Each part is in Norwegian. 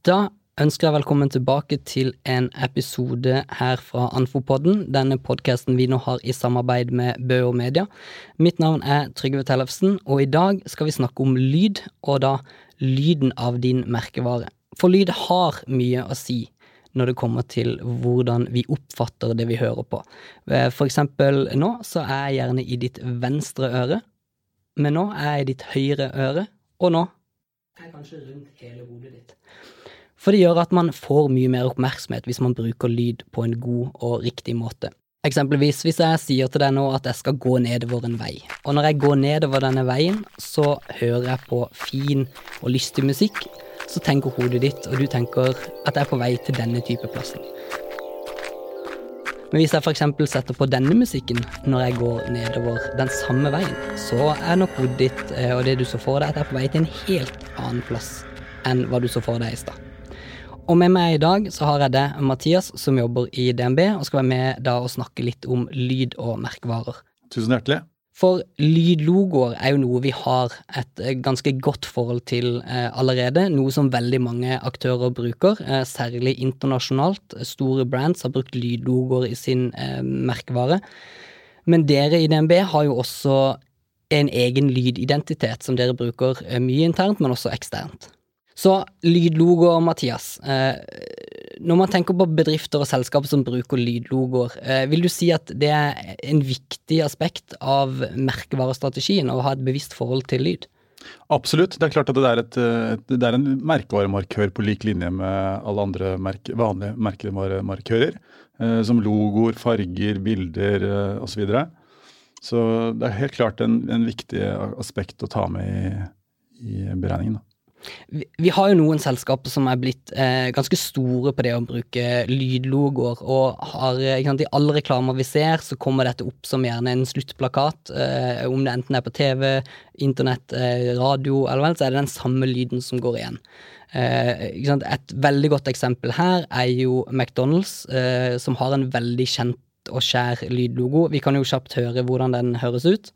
Da ønsker jeg velkommen tilbake til en episode her fra Anfopodden, denne podkasten vi nå har i samarbeid med Bø og Media. Mitt navn er Trygve Tellefsen, og i dag skal vi snakke om lyd, og da lyden av din merkevare. For lyd har mye å si når det kommer til hvordan vi oppfatter det vi hører på. For eksempel nå så er jeg gjerne i ditt venstre øre, men nå er jeg i ditt høyre øre, og nå er jeg kanskje rundt hele hodet ditt. For det gjør at man får mye mer oppmerksomhet hvis man bruker lyd på en god og riktig måte. Eksempelvis hvis jeg sier til deg nå at jeg skal gå nedover en vei, og når jeg går nedover denne veien, så hører jeg på fin og lystig musikk, så tenker hodet ditt, og du tenker at jeg er på vei til denne type plassen. Men hvis jeg f.eks. setter på denne musikken når jeg går nedover den samme veien, så er nok hodet ditt og det du så for deg, at jeg er på vei til en helt annen plass enn hva du så for deg i stad. Og med meg i dag så har jeg det Mathias, som jobber i DNB, og skal være med da og snakke litt om lyd og merkevarer. Tusen hjertelig. For lydlogoer er jo noe vi har et ganske godt forhold til eh, allerede. Noe som veldig mange aktører bruker, eh, særlig internasjonalt. Store brands har brukt lydlogoer i sin eh, merkevare. Men dere i DNB har jo også en egen lydidentitet som dere bruker mye internt, men også eksternt. Så lydlogoer, Mathias. Eh, når man tenker på bedrifter og selskaper som bruker lydlogoer, eh, vil du si at det er en viktig aspekt av merkevarestrategien å ha et bevisst forhold til lyd? Absolutt. Det er klart at det er, et, det er en merkevaremarkør på lik linje med alle andre merke, vanlige merkevaremarkører. Eh, som logoer, farger, bilder osv. Så, videre. så det er helt klart en, en viktig aspekt å ta med i, i beregningen. Da. Vi, har jo noen selskaper som er blitt eh, ganske store på det å bruke lydlogoer, og har, sant, i alle reklamer vi ser, så kommer dette opp som gjerne en sluttplakat. Eh, om det enten er på TV, internett, eh, radio, eller vel, så er det den samme lyden som går igjen. Eh, Et veldig godt eksempel her er jo McDonald's, eh, som har en veldig kjent og skjær lydlogo. Vi kan jo kjapt høre hvordan den høres ut.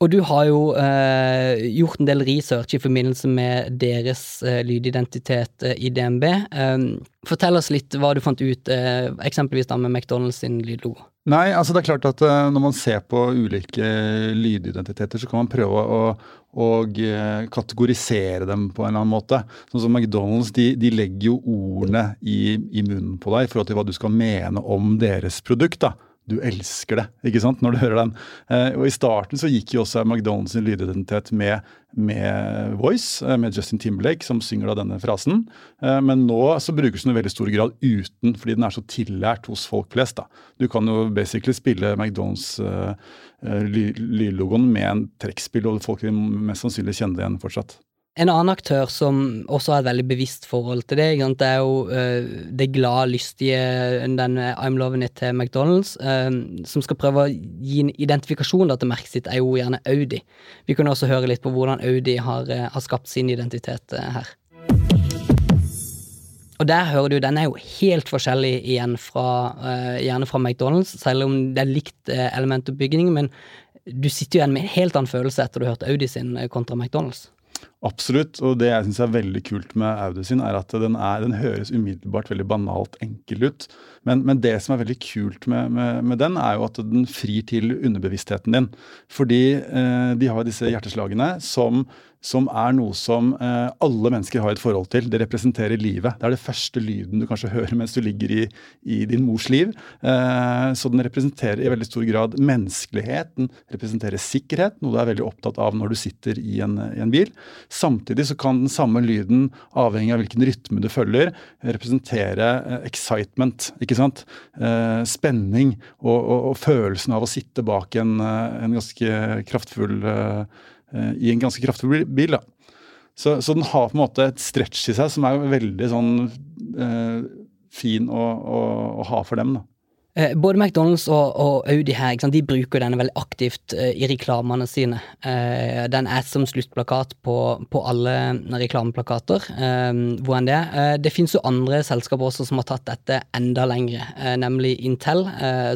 Og du har jo eh, gjort en del research i forbindelse med deres eh, lydidentitet eh, i DNB. Ehm, fortell oss litt hva du fant ut, eh, eksempelvis da med McDonald's sin lydlogo. Nei, altså det er klart at eh, når man ser på ulike lydidentiteter, så kan man prøve å, å eh, kategorisere dem på en eller annen måte. Sånn som McDonald's, de, de legger jo ordene i, i, munnen på deg i forhold til hva du skal mene om deres produkt. da du elsker det, ikke sant, når du hører den. Eh, og I starten så gikk jo også McDonald's sin lydidentitet med, med Voice, eh, med Justin Timberlake, som synger da denne frasen. Eh, men nå så brukes den i veldig stor grad uten, fordi den er så tillært hos folk flest. da. Du kan jo basically spille McDonald's lydlogoen med en trekkspill, og folk vil mest sannsynlig kjenne det igjen fortsatt. En annen aktør som også har et veldig bevisst forhold til det, det er jo uh, det glade, lystige den I'm Loving It til McDonald's, uh, som skal prøve å gi en identifikasjon da, til merket sitt, er jo gjerne Audi. Vi kunne også høre litt på hvordan Audi har, uh, har skapt sin identitet her. Og der hører du, den er jo helt forskjellig igjen fra, gjerne fra McDonald's, selv om det er likt elementoppbygging, men du sitter jo igjen med en helt annen følelse etter du har hørt Audi sin kontra McDonald's. Absolutt. Og det jeg syns er veldig kult med Audi sin, er at den, er, den høres umiddelbart veldig banalt enkel ut. Men, men, det som er veldig kult med, med, med, den, er jo at den frir til underbevisstheten din. Fordi eh, de har disse hjerteslagene som som er noe som eh, alle mennesker har et forhold til. Det representerer livet. Det er det første lyden du kanskje hører mens du ligger i, i din mors liv. Eh, så den representerer i veldig stor grad menneskelighet. Den representerer sikkerhet, noe du er veldig opptatt av når du sitter i en, i en bil. Samtidig så kan den samme lyden, avhengig av hvilken rytme du følger, representere eh, excitement. ikke sant? Eh, spenning og, og, og, følelsen av å sitte bak en, eh, en ganske kraftfull eh, i en ganske kraftig bil. da. Så, så, den har på en måte et stretch i seg som er veldig sånn eh, fin å, å, å, ha for dem. da. Eh, både McDonald's og, og Audi her, de bruker denne veldig aktivt eh, i reklamene sine. Eh, den er som sluttplakat på, på alle reklameplakater. Eh, hvor enn det er. det finnes jo andre selskaper også som har tatt dette enda lengre, nemlig Intel,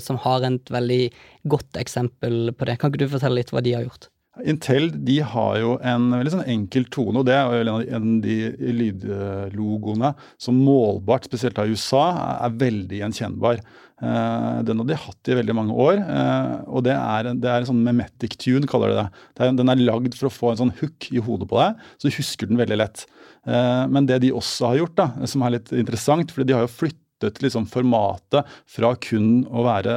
som har et veldig godt eksempel på det. Kan ikke du fortelle litt hva de har gjort? Intel de har jo en veldig sånn enkel tone, og det er jo en av de lydlogoene som målbart, spesielt av USA, er veldig gjenkjennbar. Uh, den har de hatt i veldig mange år, uh, og det er, det er en sånn memetic tune, kaller de det. det er, den er lagd for å få en sånn hook i hodet på deg, så du husker den veldig lett. Uh, men det de også har gjort, da, som er litt interessant, fordi de har jo flyttet liksom formatet fra kun å være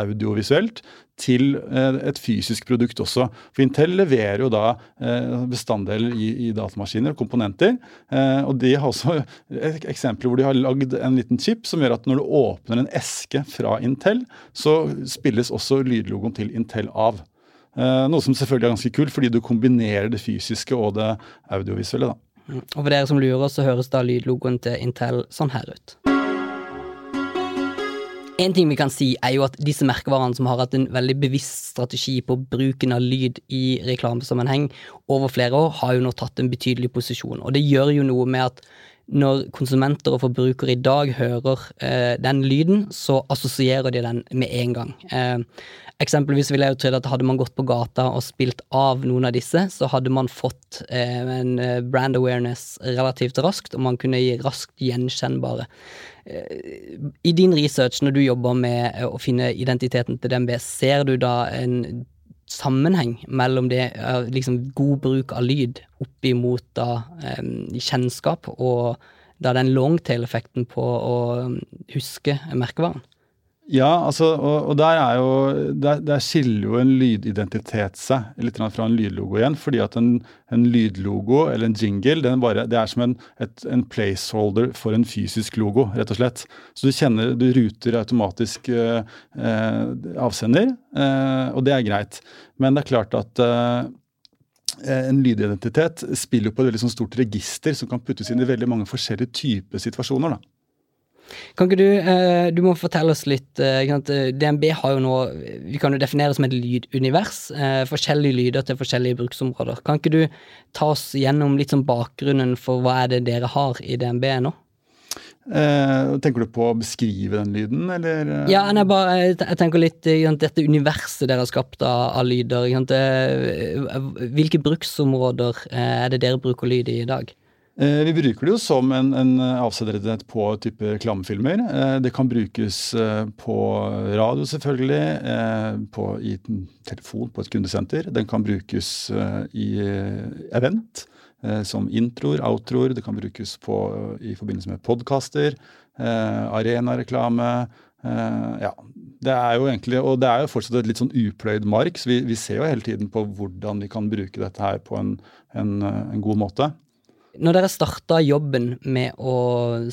audiovisuelt til eh, et fysisk produkt også. For Intel leverer jo da eh, bestanddeler i, i datamaskiner og komponenter. Eh, og de har også eksempler hvor de har lagd en liten chip som gjør at når du åpner en eske fra Intel, så spilles også lydlogoen til Intel av. Noe som selvfølgelig er ganske kult, fordi du kombinerer det fysiske og det audiovisuelle. da. Mm. Og for dere som lurer, så høres da lydlogoen til Intel sånn her ut. En ting vi kan si, er jo at disse merkevarene som har hatt en veldig bevisst strategi på bruken av lyd i reklamesammenheng over flere år, har jo nå tatt en betydelig posisjon. Og det gjør jo noe med at når konsumenter og forbrukere i dag hører eh, den lyden, så assosierer de den med en gang. Eh, Eksempelvis ville jeg jo at hadde man gått på gata og spilt av noen av disse, så hadde man fått eh, en eh, brand awareness relativt raskt, og man kunne gi raskt gjenkjennbare. Eh, I din research, når du jobber med eh, å finne identiteten til DNB, ser du da en sammenheng mellom det eh, liksom god bruk av lyd opp imot da kjennskap og da den longtail-effekten på å huske merkevaren? Ja, altså, og, og der, er jo, der, der, skiller jo en lydidentitet seg litt fra en lydlogo igjen. fordi at en, en lydlogo eller en jingle bare, det er som en, et, en, placeholder for en fysisk logo, rett og slett. Så du kjenner, du ruter automatisk eh, eh, avsender, eh, og det er greit. Men det er klart at eh, en lydidentitet spiller på et veldig sånn stort register som kan puttes inn i veldig mange forskjellige typer situasjoner. da. Kan ikke du eh, Du må fortelle oss litt eh, DNB har jo nå Vi kan jo definere det som et lydunivers. Eh, forskjellige lyder til forskjellige bruksområder. Kan ikke du ta oss gjennom litt sånn bakgrunnen for hva er det dere har i DNB nå? Eh, tenker du på å beskrive den lyden, eller? Ja, nei, bare, jeg tenker litt dette universet dere har skapt av, av lyder. Hvilke bruksområder er det dere bruker lyd i i dag? Eh, vi bruker det jo som en, en avsenderdett på type reklamefilmer. Eh, det kan brukes eh, på radio, selvfølgelig, på, i telefon på et kundesenter. Den kan brukes i event, som introer, outroer. Det kan brukes på, i forbindelse med podkaster, arenareklame. Ja, det er jo egentlig, og det er jo fortsatt et litt sånn upløyd mark, så vi, vi ser jo hele tiden på hvordan vi kan bruke dette her på en, en, en god måte. Når dere starta jobben med å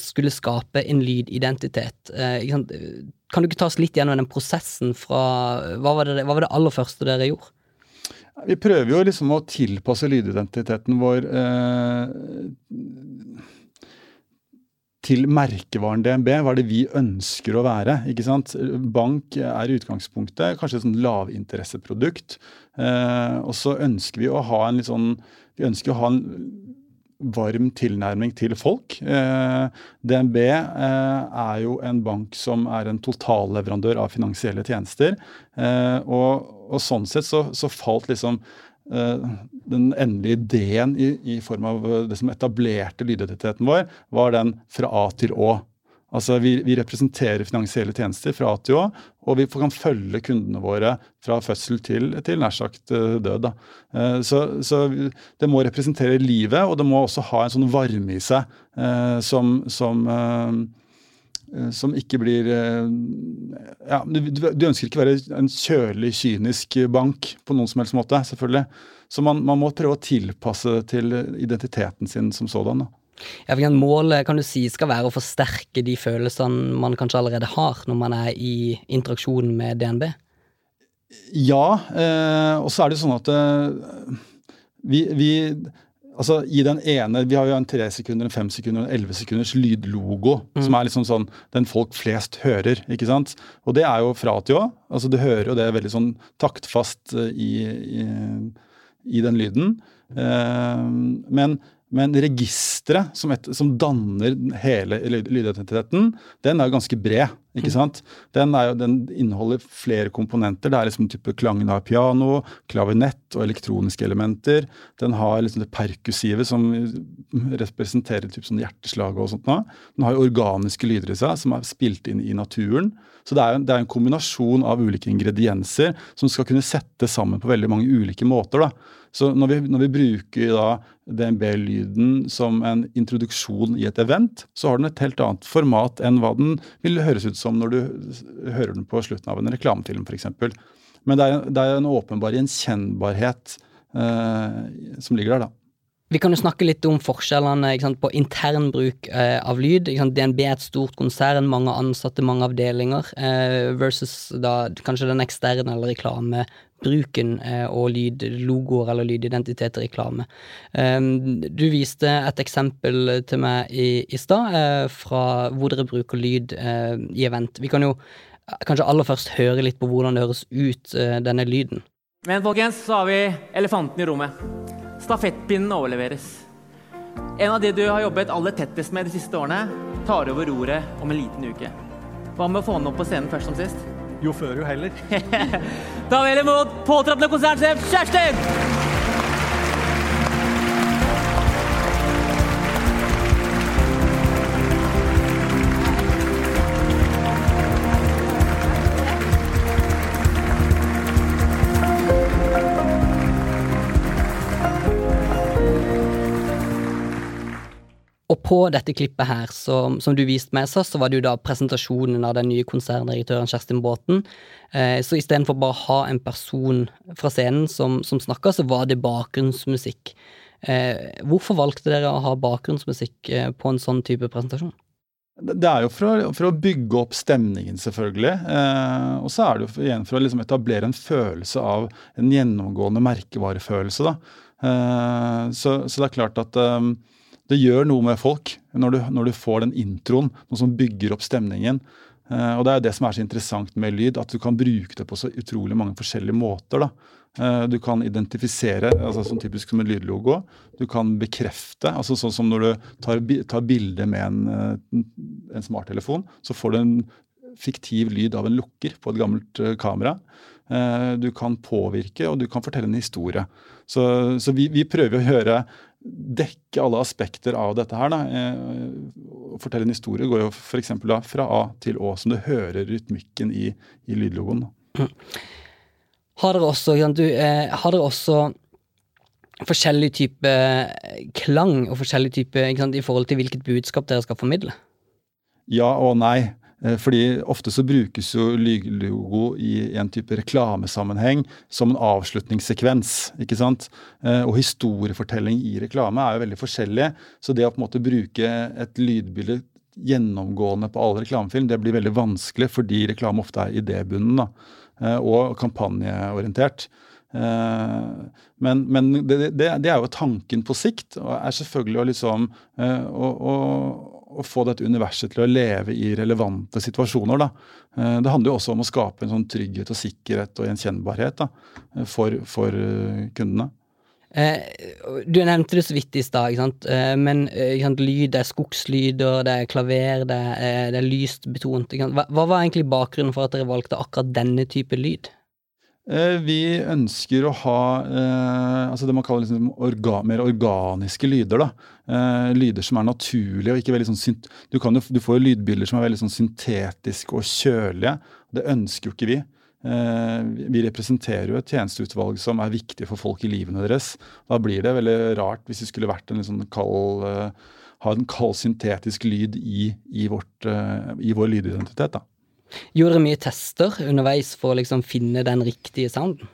skulle skape en lydidentitet, eh, kan du ikke ta oss litt gjennom den prosessen fra hva var, det, hva var det aller første dere gjorde? Vi prøver jo liksom å tilpasse lydidentiteten vår eh, til merkevaren DNB. Hva er det vi ønsker å være? ikke sant? Bank er utgangspunktet kanskje et sånn lavinteresseprodukt. Eh, og så ønsker vi å ha en litt sånn Vi ønsker å ha en varm tilnærming til folk. Eh, DNB eh, er jo en bank som er en totalleverandør av finansielle tjenester. Eh, og, og, sånn sett så, så falt liksom den endelige ideen i, i, form av det som etablerte lydidentiteten vår, var den fra A til Å. Altså vi, vi, representerer finansielle tjenester fra A og vi kan følge kundene våre fra fødsel til, til nær sagt eh, død. Eh, så, så, det må representere livet, og det må også ha en sånn varme i seg eh, som, som, som ikke blir ja, du, ønsker ikke å være en kjølig, kynisk bank på noen som helst måte, selvfølgelig. Så man, man må prøve å tilpasse til identiteten sin som sådan. da. Målet kan du si skal være å forsterke de følelsene man kanskje allerede har når man er i interaksjon med DNB? Ja, eh, og så er det sånn at eh, vi, vi, Altså, i den ene Vi har jo en tre sekunder, en fem sekunder en elleve sekunders lydlogo, mm. som er liksom sånn den folk flest hører. ikke sant? Og det er jo fra til å. Altså, du hører jo det veldig sånn taktfast eh, i, i, i den lyden. Eh, men Men registeret som, som danner hele lydidentiteten, den er jo ganske bred. ikke sant? Den, jo, den, inneholder flere komponenter. Det er liksom type klangen av piano, klavinett og elektroniske elementer. Den har liksom det perkussive som representerer typ sånn hjerteslag og sånt. Nå. Den har jo organiske lyder i seg som er spilt inn i naturen. Så det er, det er en kombinasjon av ulike ingredienser som skal kunne settes sammen på veldig mange ulike måter. da. Så når vi, når vi bruker da DNB-lyden som en introduksjon i et event, så har den et helt annet format enn hva den vil høres ut som når du hører den på slutten av en reklamefilm f.eks. Men det er, det er en åpenbar gjenkjennbarhet eh, som ligger der, da. Vi kan jo snakke litt om forskjellene sant, på intern bruk eh, av lyd. DNB er et stort konsern, mange ansatte, mange avdelinger, eh, versus da kanskje den eksterne eller reklamebruken eh, og lydlogoer eller lydidentitet i reklame. Du viste et eksempel til meg i, i stad eh, fra hvor dere bruker lyd eh, i event. Vi kan jo kanskje aller først høre litt på hvordan det høres ut, denne lyden. Men folkens, så har vi elefanten i rommet. Stafettpinnen overleveres. En av de du har jobbet aller tettest med de siste årene, tar over roret om en liten uke. Hva med å få den opp på scenen først som sist? Jo før, jo heller. Ta vel imot påtroppende konsernsjef Kjerstin! På dette klippet her, som, som du viste med så, så var det jo da presentasjonen av den nye konserndirektøren Kjerstin Bråten. Eh, så istedenfor bare å ha en person fra scenen som, som snakka, så var det bakgrunnsmusikk. Eh, hvorfor valgte dere å ha bakgrunnsmusikk eh, på en sånn type presentasjon? Det er jo for å, for å bygge opp stemningen, selvfølgelig. Eh, og så er det jo igjen for å liksom etablere en følelse av en gjennomgående merkevarefølelse. da. Eh, så, så, det er klart at eh, det gjør noe med folk når du, når du, får den introen, noe som bygger opp stemningen. Uh, og Det er det som er så interessant med lyd, at du kan bruke det på så utrolig mange forskjellige måter. da. Uh, du kan identifisere, altså sånn typisk som en lydlogo. Du kan bekrefte, altså sånn som når du tar, tar bilde med en, uh, en smarttelefon, så får du en fiktiv lyd av en lukker på et gammelt kamera. Du kan påvirke, og du kan fortelle en historie. Så, så vi, vi, prøver å høre dekke alle aspekter av dette her. Da. Eh, å fortelle en historie går jo f.eks. fra A til Å, som du hører rytmikken i, i lydlogoen. Mm. Har dere også, du, eh, har dere også forskjellig type klang og forskjellig type i forhold til hvilket budskap dere skal formidle? Ja og nei. Eh, fordi ofte så brukes jo lyglogo i en type reklamesammenheng som en avslutningssekvens. ikke sant? Eh, og historiefortelling i reklame er jo veldig forskjellig. Så det å på en måte bruke et lydbilde gjennomgående på all reklamefilm, det blir veldig vanskelig fordi reklame ofte er idébunden da, eh, og kampanjeorientert. Men, men det, det, det, er jo tanken på sikt, og er selvfølgelig å liksom å, å å få dette universet til å leve i relevante situasjoner. Da. Eh, det handler jo også om å skape en sånn trygghet og sikkerhet og gjenkjennbarhet da, eh, for, for, eh, kundene. Du nevnte det så vidt i stad, men sant, lyd det er skogslyder, det er klaver, det er, det er lyst betont. Hva, hva var egentlig bakgrunnen for at dere valgte akkurat denne type lyd? Eh, vi ønsker å ha eh, altså det man kaller liksom orga, mer organiske lyder. da. Eh, lyder som er naturlige og ikke sånn du, kan jo, du får jo lydbilder som er veldig sånn syntetiske og kjølige. Det ønsker jo ikke vi. Vi representerer jo et tjenesteutvalg som er viktig for folk i livene deres. Da blir det veldig rart hvis det skulle vært en sånn kald, ha en kald syntetisk lyd i, i, vårt, i vår lydidentitet. da. Gjorde dere mye tester underveis for å liksom finne den riktige sounden?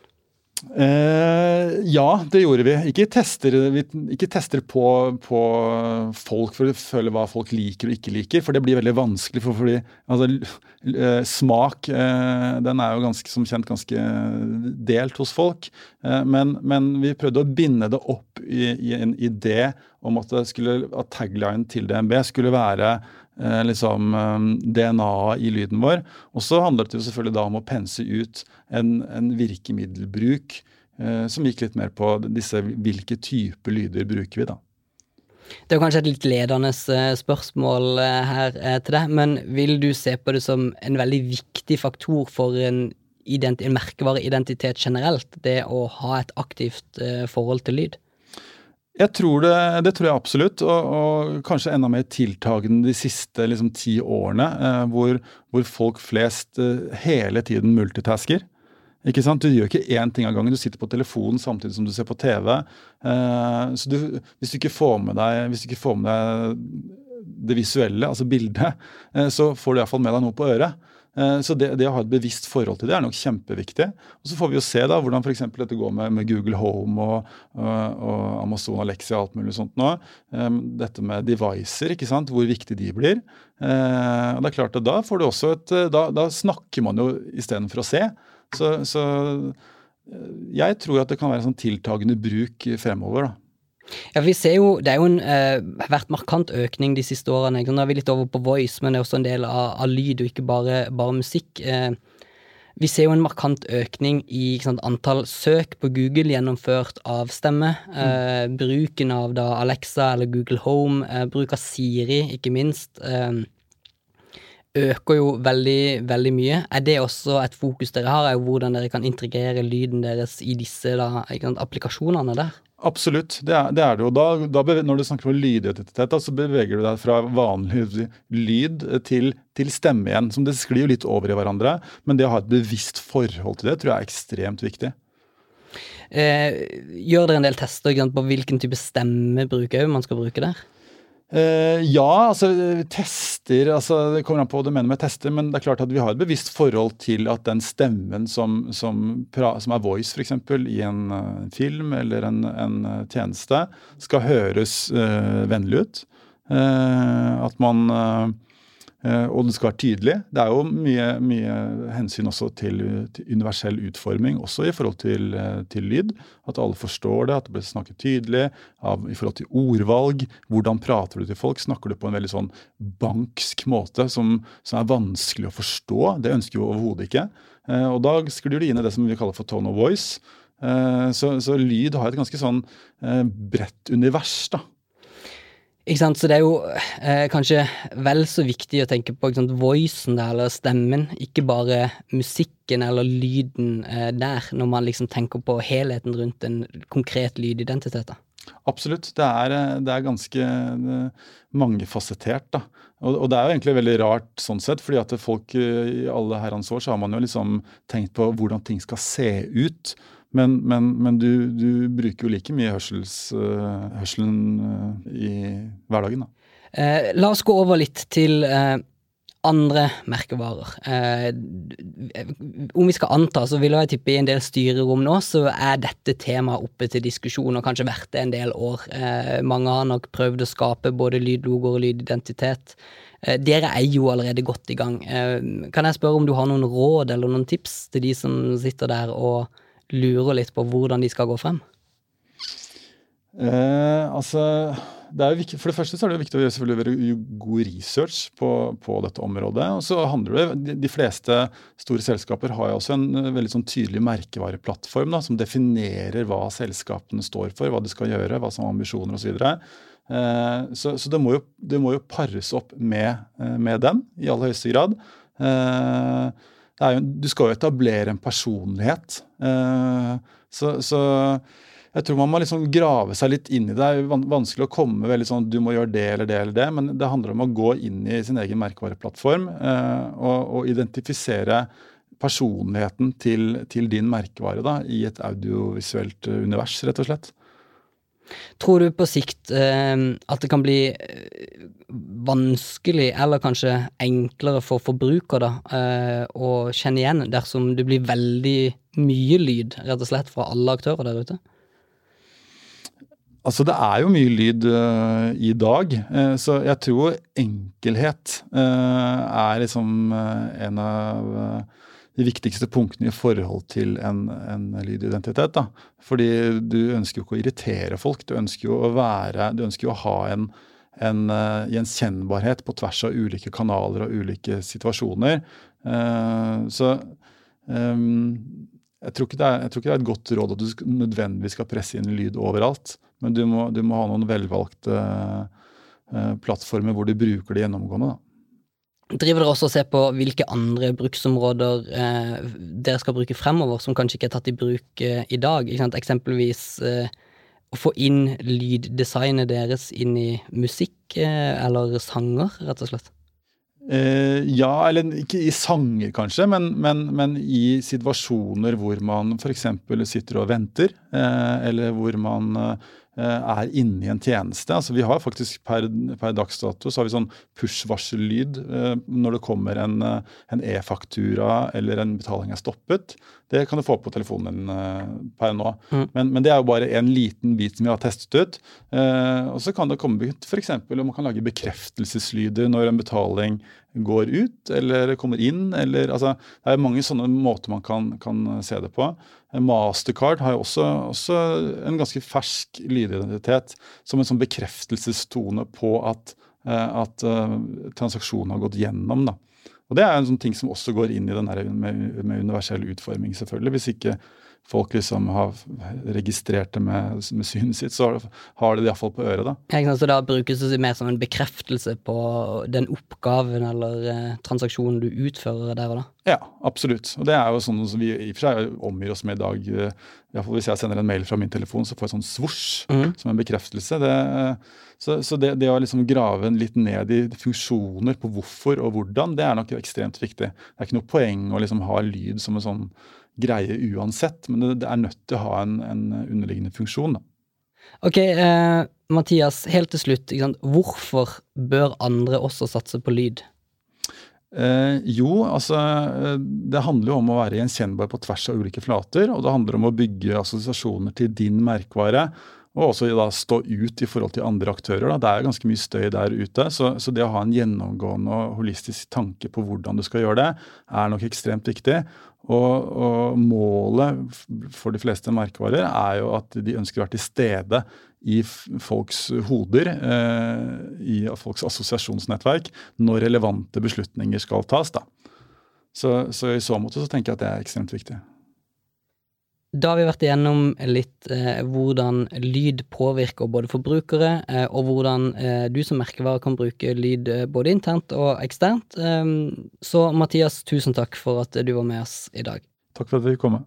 Eh, ja, det gjorde vi. Ikke tester, vi, ikke tester på, på, folk for å føle hva folk liker og ikke liker, for det blir veldig vanskelig. For, fordi altså, eh, Smak eh, den er jo ganske, som kjent ganske delt hos folk. Eh, men, men, vi prøvde å binde det opp i, i en idé om at, skulle, at tagline til DNB skulle være Eh, liksom, eh, DNA i lyden vår. Og så handlet det jo selvfølgelig da om å pense ut en, en virkemiddelbruk eh, som gikk litt mer på disse hvilke typer lyder bruker vi, da. Det er kanskje et litt ledende eh, spørsmål her til deg, men vil du se på det som en veldig viktig faktor for en, en merkevareidentitet generelt, det å ha et aktivt forhold til lyd? Jeg tror det, det tror jeg absolutt, og, og, kanskje enda mer tiltagende de siste liksom, ti årene, eh, hvor, hvor, folk flest eh, hele tiden multitasker. Ikke sant? Du gjør ikke én ting av gangen. Du sitter på telefonen samtidig som du ser på TV. Eh, så du, hvis, du ikke får med deg, hvis du ikke får med deg det visuelle, altså bildet, eh, så får du iallfall med deg noe på øret. Eh, så det, det, å ha et bevisst forhold til det er nok kjempeviktig. Og Så får vi jo se da hvordan f.eks. dette går med, med, Google Home og, og, og, Amazon Alexia og alt mulig sånt nå. Dette med devicer, ikke sant, hvor viktig de blir. Uh, og det er klart at Da får du også et, da, da snakker man jo istedenfor å se. Så, så eh, jeg tror at det kan være en sånn tiltagende bruk fremover. da. Ja, vi ser jo, Det er jo en, eh, vært markant økning de siste årene. Nå er vi litt over på voice, men det er også en del av, av lyd, og ikke bare, bare musikk. Eh, vi ser jo en markant økning i sant, antall søk på Google gjennomført av stemme. Mm. Eh, bruken av da Alexa eller Google Home, eh, bruk av Siri, ikke minst. Eh, øker jo veldig, veldig mye. Er det også et fokus dere har, er jo hvordan dere kan integrere lyden deres i disse da, applikasjonene der? Absolutt, det er det, er det jo. Da, da, når du snakker om lydidentitet, så beveger du deg fra vanlig lyd til, til, stemme igjen. som Det sklir jo litt over i hverandre, men det å ha et bevisst forhold til det tror jeg er ekstremt viktig. Eh, gjør dere en del tester på hvilken type stemmebruk man skal bruke der? Uh, ja, altså tester altså, Det kommer an på hva du mener med tester, men det er klart at vi har et bevisst forhold til at den stemmen som, som, som er voice, f.eks., i en uh, film eller en, en uh, tjeneste, skal høres vennlig ut. at man Eh, og det skal være tydelig. Det er jo mye, mye hensyn også til, til, universell utforming, også i forhold til, eh, til, lyd. At alle forstår det, at det blir snakket tydelig. Av, I forhold til ordvalg. Hvordan prater du til folk? Snakker du på en veldig sånn banksk måte som, som er vanskelig å forstå? Det ønsker vi overhodet ikke. Eh, og da sklir du inn i det som vi kaller for tone of voice. Så, så lyd har et ganske sånn bredt univers. da. Så det er jo eh, kanskje vel så viktig å tenke på ikke voicen der, eller stemmen, ikke bare musikken eller lyden eh, der, når man liksom tenker på helheten rundt en konkret lydidentitet. da. Absolutt. Det er, eh, det er ganske eh, mangefasettert. da. Og, og, det er jo egentlig veldig rart sånn sett, fordi at folk eh, i alle herrens år så har man jo liksom tenkt på hvordan ting skal se ut. Men, men, men du, du, bruker jo like mye hørsels, uh, hørselen uh, i hverdagen, da. Eh, la oss gå over litt til eh, andre merkevarer. Eh, om vi skal anta, så vil jeg tippe i en del styrerom nå, så er dette temaet oppe til diskusjon, og kanskje vært det en del år. Eh, mange har nok prøvd å skape både lydlogoer og lydidentitet. Dere er jo allerede godt i gang. Kan jeg spørre om du har noen råd eller noen tips til de som sitter der og lurer litt på hvordan de skal gå frem? Eh, altså, det viktig, For det første så er det viktig å gjøre god research på, på, dette området. og så handler det, De, fleste store selskaper har jo også en eh, veldig sånn tydelig merkevareplattform da, som definerer hva selskapene står for, hva de skal gjøre, hva som er ambisjoner osv. Eh, så Så det må, jo, det må jo pares opp med, eh, med den i aller høyeste grad. Eh, jo, du skal jo etablere en personlighet. Eh, så, så, jeg tror man må liksom grave seg litt inn i det. Det er vanskelig å komme veldig sånn du må gjøre det eller det eller det, men det handler om å gå inn i sin egen merkevareplattform eh, og, og, identifisere personligheten til, til din merkevare da, i et audiovisuelt univers, rett og slett. Tror du på sikt eh, at det kan bli eh, vanskelig, eller kanskje enklere for forbruker da, eh, å kjenne igjen dersom det blir veldig mye lyd, rett og slett, fra alle aktører der ute? Altså, det er jo mye lyd uh, i dag, uh, så jeg tror enkelhet uh, er liksom en av de viktigste punktene i forhold til en, en lydidentitet. Da. Fordi du ønsker jo ikke å irritere folk. Du ønsker jo å være, du ønsker jo å ha en, en uh, gjenkjennbarhet på tvers av ulike kanaler og ulike situasjoner. Uh, så um, jeg tror, er, jeg tror, ikke det er, et godt råd at du nødvendigvis skal presse inn lyd overalt. Men du må, du må ha noen velvalgte uh, plattformer hvor du bruker det gjennomgående. da. Driver dere også og ser på hvilke andre bruksområder eh, dere skal bruke fremover, som kanskje ikke er tatt i bruk eh, i dag? Eksempelvis eh, å få inn lyddesignet deres inn i musikk eh, eller sanger, rett og slett? Eh, ja, eller ikke i sanger kanskje, men, men, men i situasjoner hvor man f.eks. sitter og venter, eller hvor man eh, er inne i en tjeneste. Altså Vi har faktisk per, per dags dato så har vi sånn push-varsellyd eh, når det kommer en, e-faktura e-faktura eller en betaling er stoppet. Det kan du få på telefonen din eh, per nå. Mm. Men, men, det er jo bare en liten bit som vi har testet ut. og så kan det komme f.eks. om man kan lage bekreftelseslyder når en betaling går ut eller kommer inn. Eller, altså, det er mange sånne måter man kan, kan se det på. Mastercard har jo også, også, en ganske fersk lydidentitet som en sånn bekreftelsestone på at, eh, at uh, transaksjonen har gått gjennom. Da. Og Det er en sånn ting som også går inn i den med, med universell utforming, selvfølgelig. Hvis ikke folk liksom har registrert det med, med synet sitt, så har de det iallfall på øret. da. Ja, så da brukes det mer som en bekreftelse på den oppgaven eller eh, transaksjonen du utfører der og da? Ja, absolutt. Og det er jo sånn som vi i og for seg omgir oss med i dag. I hvert fall Hvis jeg sender en mail fra min telefon, så får jeg sånn svosj mm. som en bekreftelse. Det, så, så det, det, å liksom grave litt ned i funksjoner på hvorfor og hvordan, det er nok ekstremt viktig. Det er ikke noe poeng å liksom ha lyd som en sånn greie uansett, men det, det er nødt til å ha en, en underliggende funksjon. da. Ok, eh, Mathias, helt til slutt. Hvorfor bør andre også satse på lyd? Eh, jo, altså det handler jo om å være gjenkjennbar på tvers av ulike flater. Og det handler om å bygge assosiasjoner til din merkevare. Og også da stå ut i forhold til andre aktører. Da. Det er ganske mye støy der ute. Så, så, det å ha en gjennomgående og holistisk tanke på hvordan du skal gjøre det, er nok ekstremt viktig. Og, og, målet for de fleste merkevarer er jo at de ønsker å være til stede i folks hoder, eh, i folks assosiasjonsnettverk, når relevante beslutninger skal tas. da. Så, så i så måte så tenker jeg at det er ekstremt viktig. Da har vi vært igjennom litt eh, hvordan lyd påvirker både forbrukere, eh, og hvordan eh, du som merkevare kan bruke lyd eh, både internt og eksternt. Ehm, så Mathias, tusen takk for at du var med oss i dag. Takk for at du kom.